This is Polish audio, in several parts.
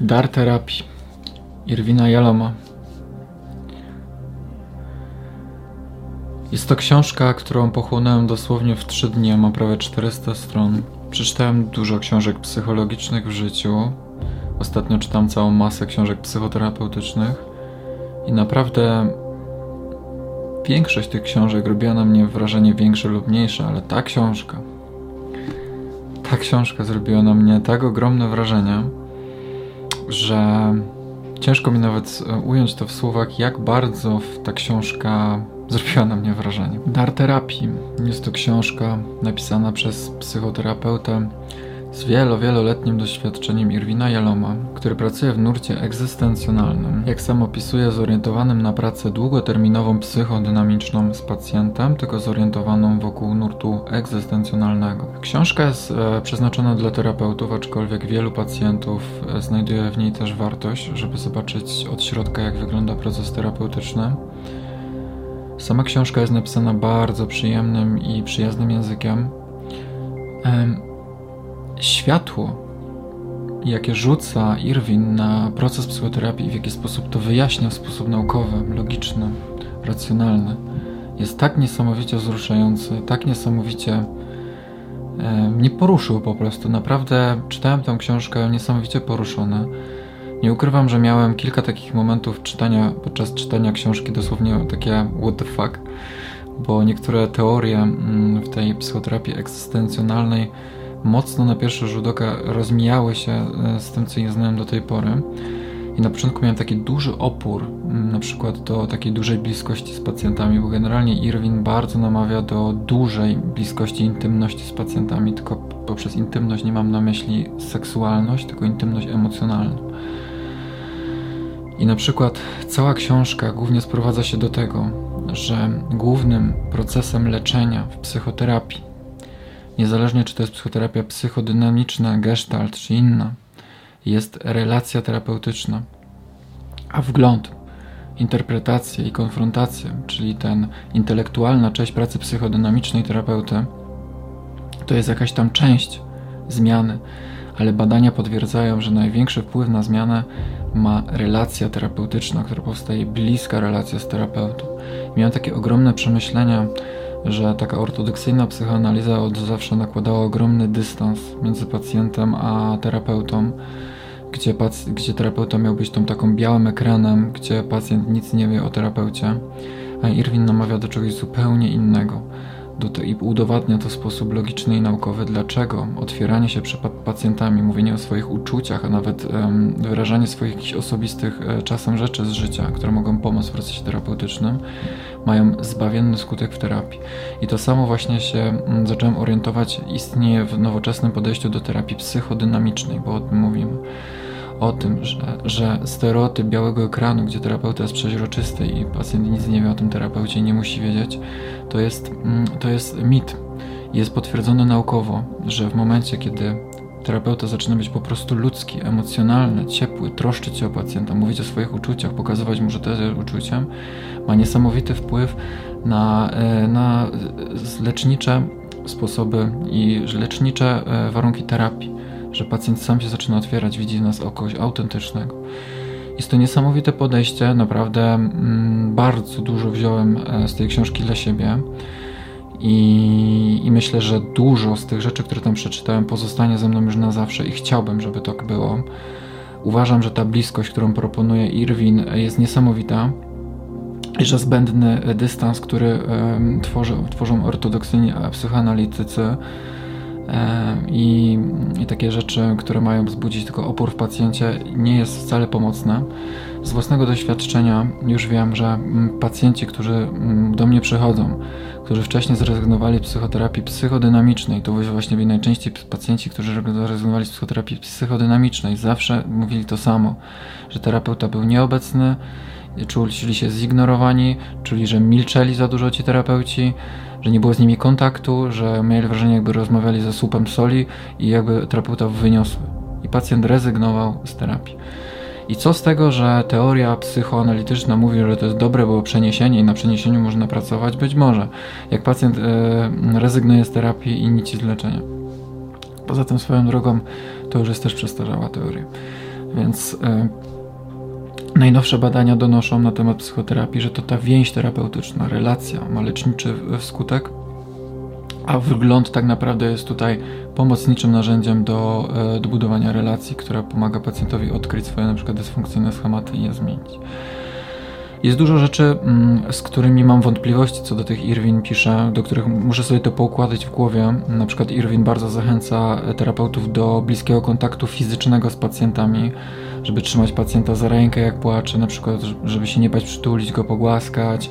Dar terapii Irwina Jaloma Jest to książka, którą pochłonąłem dosłownie w trzy dni, ma prawie 400 stron. Przeczytałem dużo książek psychologicznych w życiu. Ostatnio czytam całą masę książek psychoterapeutycznych i naprawdę większość tych książek robiła na mnie wrażenie większe lub mniejsze, ale ta książka, ta książka zrobiła na mnie tak ogromne wrażenie, że ciężko mi nawet e, ująć to w słowach, jak bardzo ta książka zrobiła na mnie wrażenie. Dar terapii jest to książka napisana przez psychoterapeutę z wielo, wieloletnim doświadczeniem Irwina Jaloma, który pracuje w nurcie egzystencjonalnym, jak sam opisuje, zorientowanym na pracę długoterminową psychodynamiczną z pacjentem, tylko zorientowaną wokół nurtu egzystencjonalnego. Książka jest e, przeznaczona dla terapeutów, aczkolwiek wielu pacjentów e, znajduje w niej też wartość, żeby zobaczyć od środka, jak wygląda proces terapeutyczny. Sama książka jest napisana bardzo przyjemnym i przyjaznym językiem. Światło, jakie rzuca Irwin na proces psychoterapii w jaki sposób to wyjaśnia w sposób naukowy, logiczny, racjonalny, jest tak niesamowicie wzruszający, tak niesamowicie mnie poruszył po prostu. Naprawdę czytałem tę książkę niesamowicie poruszony. Nie ukrywam, że miałem kilka takich momentów czytania, podczas czytania książki dosłownie takie what the fuck, bo niektóre teorie mm, w tej psychoterapii egzystencjonalnej mocno na pierwszy rzut oka rozmijały się e, z tym, co ja znałem do tej pory. I na początku miałem taki duży opór, mm, na przykład do takiej dużej bliskości z pacjentami, bo generalnie Irwin bardzo namawia do dużej bliskości, intymności z pacjentami, tylko poprzez intymność nie mam na myśli seksualność, tylko intymność emocjonalną. I na przykład cała książka głównie sprowadza się do tego, że głównym procesem leczenia w psychoterapii, niezależnie czy to jest psychoterapia psychodynamiczna, gestalt czy inna, jest relacja terapeutyczna, a wgląd, interpretacja i konfrontacja, czyli ten intelektualna część pracy psychodynamicznej terapeuty, to jest jakaś tam część zmiany, ale badania potwierdzają, że największy wpływ na zmianę ma relacja terapeutyczna, która powstaje bliska relacja z terapeutą. Miałem takie ogromne przemyślenia, że taka ortodoksyjna psychoanaliza od zawsze nakładała ogromny dystans między pacjentem a terapeutą, gdzie, pac- gdzie terapeuta miał być tą taką białym ekranem, gdzie pacjent nic nie wie o terapeucie, a Irwin namawia do czegoś zupełnie innego. Do i udowadnia to w sposób logiczny i naukowy, dlaczego otwieranie się przed pacjentami, mówienie o swoich uczuciach, a nawet um, wyrażanie swoich jakichś osobistych e, czasem rzeczy z życia, które mogą pomóc w procesie terapeutycznym, mają zbawienny skutek w terapii. I to samo właśnie się m, zacząłem orientować, istnieje w nowoczesnym podejściu do terapii psychodynamicznej, bo o tym mówimy o tym, że, że stereotyp białego ekranu, gdzie terapeuta jest przeźroczysty i pacjent nic nie wie o tym terapeucie nie musi wiedzieć, to jest, mm, to jest mit. Jest potwierdzone naukowo, że w momencie, kiedy terapeuta zaczyna być po prostu ludzki, emocjonalny, ciepły, troszczyć się o pacjenta, mówić o swoich uczuciach, pokazywać mu, że to jest uczuciem, ma niesamowity wpływ na, e, na lecznicze sposoby i lecznicze e, warunki terapii że pacjent sam się zaczyna otwierać, widzi nas kogoś autentycznego. Jest to niesamowite podejście, naprawdę mm, bardzo dużo wziąłem e, z tej książki dla siebie. I, I, myślę, że dużo z tych rzeczy, które tam przeczytałem, pozostanie ze mną już na zawsze i chciałbym, żeby tak było. Uważam, że ta bliskość, którą proponuje Irwin, jest niesamowita i że zbędny dystans, który tworzą ortodoksyjni psychoanalitycy, i, i takie rzeczy, które mają wzbudzić tylko opór w pacjencie, nie jest wcale pomocne. Z własnego doświadczenia już wiem, że mm, pacjenci, którzy mm, do mnie przychodzą, którzy wcześniej zrezygnowali z psychoterapii psychodynamicznej, to właśnie najczęściej pacjenci, którzy zrezygnowali z psychoterapii psychodynamicznej, zawsze mówili to samo, że terapeuta był nieobecny, czuli się zignorowani, czuli, że milczeli za dużo ci terapeuci, że nie było z nimi kontaktu, że mieli wrażenie, jakby rozmawiali ze słupem soli i jakby terapeuta wyniosły. I pacjent rezygnował z terapii. I co z tego, że teoria psychoanalityczna mówi, że to jest dobre było przeniesienie i na przeniesieniu można pracować? Być może. Jak pacjent e, rezygnuje z terapii i nic z leczenia. Poza tym swoją drogą to już jest też przestarzała teoria. Więc Najnowsze badania donoszą na temat psychoterapii, że to ta więź terapeutyczna, relacja ma leczniczy skutek, a wygląd tak naprawdę jest tutaj pomocniczym narzędziem do, do budowania relacji, która pomaga pacjentowi odkryć swoje przykład dysfunkcyjne schematy i je zmienić. Jest dużo rzeczy, mm, z którymi mam wątpliwości co do tych Irwin pisze, do których muszę sobie to poukładać w głowie. Na przykład Irwin bardzo zachęca terapeutów do bliskiego kontaktu fizycznego z pacjentami, żeby trzymać pacjenta za rękę jak płacze, na przykład żeby się nie bać przytulić go, pogłaskać,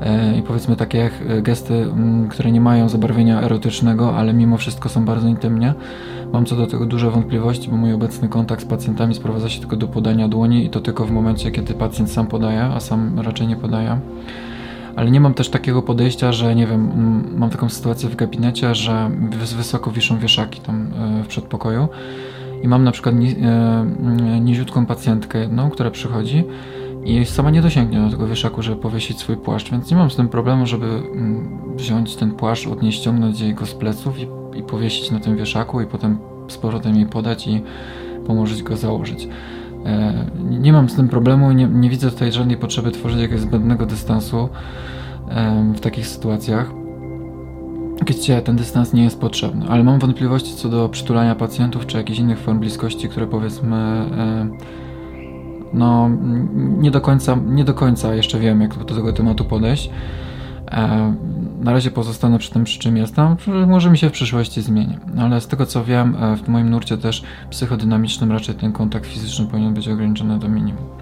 E, i powiedzmy takie gesty, mm, które nie mają zabarwienia erotycznego, ale mimo wszystko są bardzo intymnie. Mam co do tego duże wątpliwości, bo mój obecny kontakt z pacjentami sprowadza się tylko do podania dłoni i to tylko w momencie, kiedy pacjent sam podaje, a sam raczej nie podaje. Ale nie mam też takiego podejścia, że nie wiem, mam taką sytuację w gabinecie, że wysoko wiszą wieszaki tam e, w przedpokoju i mam na przykład niziutką pacjentkę jedną, która przychodzi i sama nie dosięgnie do tego wieszaku, żeby powiesić swój płaszcz, więc nie mam z tym problemu, żeby mm, wziąć ten płaszcz, od niej ściągnąć jej go z pleców i, i powiesić na tym wieszaku i potem z powrotem jej podać i pomóc go założyć. E, nie mam z tym problemu, nie, nie widzę tutaj żadnej potrzeby tworzenia jakiegoś zbędnego dystansu e, w takich sytuacjach gdzie ten dystans nie jest potrzebny, ale mam wątpliwości co do przytulania pacjentów czy jakichś innych form bliskości, które powiedzmy e, no nie do końca, nie do końca jeszcze wiem, jak do tego tematu podejść. Na razie pozostanę przy tym, przy czym jestem. Może mi się w przyszłości zmieni. Ale z tego co wiem, e, w moim nurcie też psychodynamicznym raczej ten kontakt fizyczny powinien być ograniczony do minimum.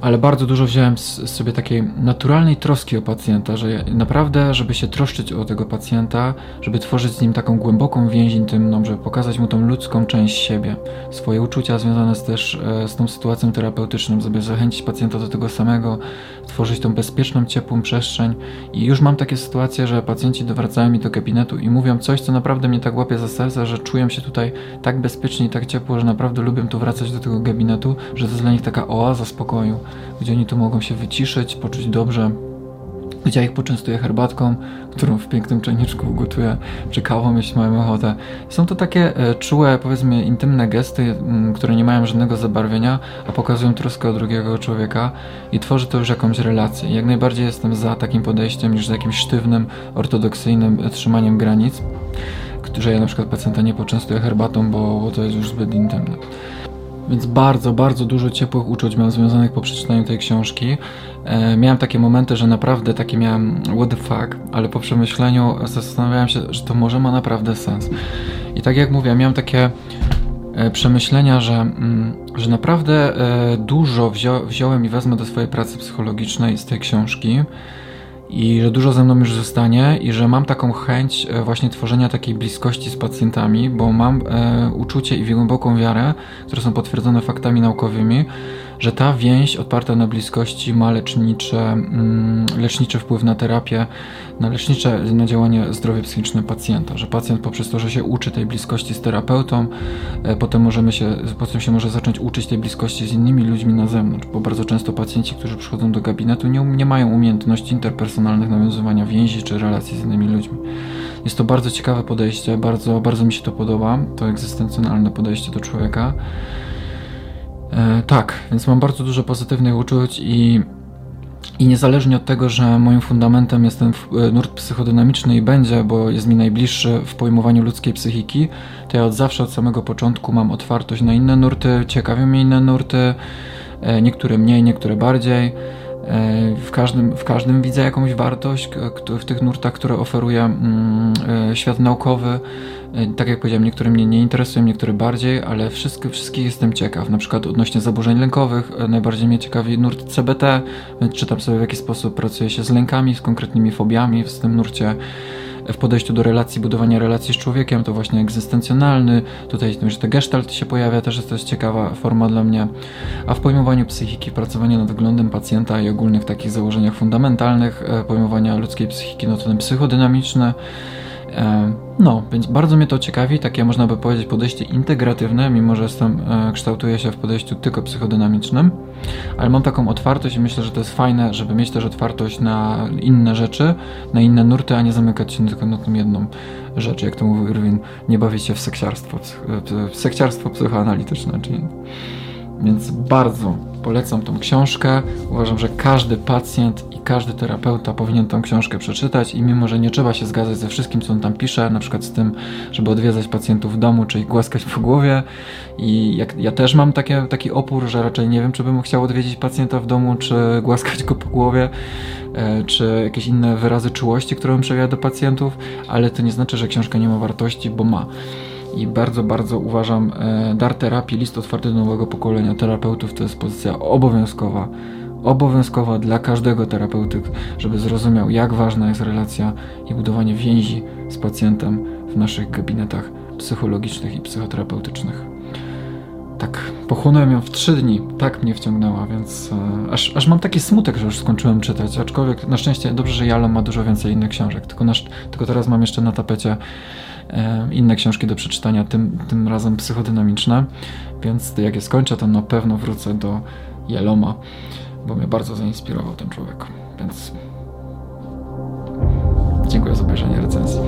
Ale bardzo dużo wziąłem z sobie takiej naturalnej troski o pacjenta, że naprawdę, żeby się troszczyć o tego pacjenta, żeby tworzyć z nim taką głęboką więź intymną, żeby pokazać mu tą ludzką część siebie, swoje uczucia związane z, też e, z tą sytuacją terapeutyczną, żeby zachęcić pacjenta do tego samego, tworzyć tą bezpieczną, ciepłą przestrzeń. I już mam takie sytuacje, że pacjenci wracają mi do gabinetu i mówią coś, co naprawdę mnie tak łapie za serce, że czują się tutaj tak bezpiecznie i tak ciepło, że naprawdę lubią tu wracać do tego gabinetu, że to jest dla nich taka oaza spokoju gdzie oni tu mogą się wyciszyć, poczuć dobrze, gdzie ja ich poczęstuję herbatką, którą w pięknym czajniczku ugotuję, czy kawą, jeśli mają ochotę. Są to takie e, czułe, powiedzmy, intymne gesty, m, które nie mają żadnego zabarwienia, a pokazują troskę o drugiego człowieka i tworzy to już jakąś relację. Jak najbardziej jestem za takim podejściem niż za jakimś sztywnym, ortodoksyjnym trzymaniem granic, że ja na przykład pacjenta nie poczęstuję herbatą, bo to jest już zbyt intymne. Więc bardzo, bardzo dużo ciepłych uczuć miałem związanych po przeczytaniu tej książki. E, miałem takie momenty, że naprawdę takie miałem what the fuck, ale po przemyśleniu zastanawiałem się, że to może ma naprawdę sens. I tak jak mówię, miałem takie e, przemyślenia, że, mm, że naprawdę e, dużo wzią, wziąłem i wezmę do swojej pracy psychologicznej z tej książki i że dużo ze mną już zostanie i że mam taką chęć e, właśnie tworzenia takiej bliskości z pacjentami, bo mam e, uczucie i głęboką wiarę, które są potwierdzone faktami naukowymi, że ta więź oparta na bliskości ma lecznicze, mm, leczniczy wpływ na terapię, na lecznicze, na działanie zdrowia psychiczne pacjenta, że pacjent poprzez to, że się uczy tej bliskości z terapeutą, e, potem możemy się, potem się może zacząć uczyć tej bliskości z innymi ludźmi na zewnątrz, bo bardzo często pacjenci, którzy przychodzą do gabinetu nie, nie mają umiejętności interpersonalnych nawiązywania więzi czy relacji z innymi ludźmi. Jest to bardzo ciekawe podejście, bardzo, bardzo mi się to podoba, to egzystencjonalne podejście do człowieka. E, tak, więc mam bardzo dużo pozytywnych uczuć i, i niezależnie od tego, że moim fundamentem jest ten e, nurt psychodynamiczny i będzie, bo jest mi najbliższy w pojmowaniu ludzkiej psychiki, to ja od zawsze, od samego początku mam otwartość na inne nurty, ciekawią mnie inne nurty, e, niektóre mniej, niektóre bardziej. E, w każdym, w każdym widzę jakąś wartość w tych nurtach, które oferuje mm, e, świat naukowy. E, tak jak powiedziałem, niektóre mnie nie interesują, niektóre bardziej, ale wszystkie, wszystkich jestem ciekaw. Na przykład odnośnie zaburzeń lękowych, najbardziej mnie ciekawi nurt CBT, czytam sobie w jaki sposób pracuje się z lękami, z konkretnymi fobiami w tym nurcie w podejściu do relacji, budowania relacji z człowiekiem, to właśnie egzystencjonalny, tutaj że gestalt się pojawia, też jest to ciekawa forma dla mnie, a w pojmowaniu psychiki, pracowanie nad wyglądem pacjenta i ogólnych takich założeniach fundamentalnych e, pojmowania ludzkiej psychiki, no to ten psychodynamiczny, no, więc bardzo mnie to ciekawi, takie można by powiedzieć podejście integratywne, mimo że jestem, e, kształtuję się w podejściu tylko psychodynamicznym, ale mam taką otwartość i myślę, że to jest fajne, żeby mieć też otwartość na inne rzeczy, na inne nurty, a nie zamykać się tylko na tą jedną rzecz, jak to mówił Irwin, nie bawić się w seksiarstwo, w psychoanalityczne, czyli więc bardzo polecam tą książkę. Uważam, że każdy pacjent i każdy terapeuta powinien tą książkę przeczytać i mimo, że nie trzeba się zgadzać ze wszystkim, co on tam pisze, na przykład z tym, żeby odwiedzać pacjentów w domu, czy ich głaskać po głowie i jak, ja też mam takie, taki opór, że raczej nie wiem, czy bym chciał odwiedzić pacjenta w domu, czy głaskać go po głowie, e, czy jakieś inne wyrazy czułości, które bym przewijał do pacjentów, ale to nie znaczy, że książka nie ma wartości, bo ma i bardzo, bardzo uważam e, dar terapii, list otwarty do nowego pokolenia terapeutów to jest pozycja obowiązkowa. Obowiązkowa dla każdego terapeuty, żeby zrozumiał, jak ważna jest relacja i budowanie więzi z pacjentem w naszych gabinetach psychologicznych i psychoterapeutycznych. Tak, pochłonąłem ją w trzy dni, tak mnie wciągnęła, więc e, aż, aż mam taki smutek, że już skończyłem czytać, aczkolwiek na szczęście dobrze, że Jalom ma dużo więcej innych książek, tylko, nasz, tylko teraz mam jeszcze na tapecie inne książki do przeczytania, tym, tym razem psychodynamiczne, więc jak je skończę, to na pewno wrócę do Jeloma, bo mnie bardzo zainspirował ten człowiek, więc dziękuję za obejrzenie recenzji.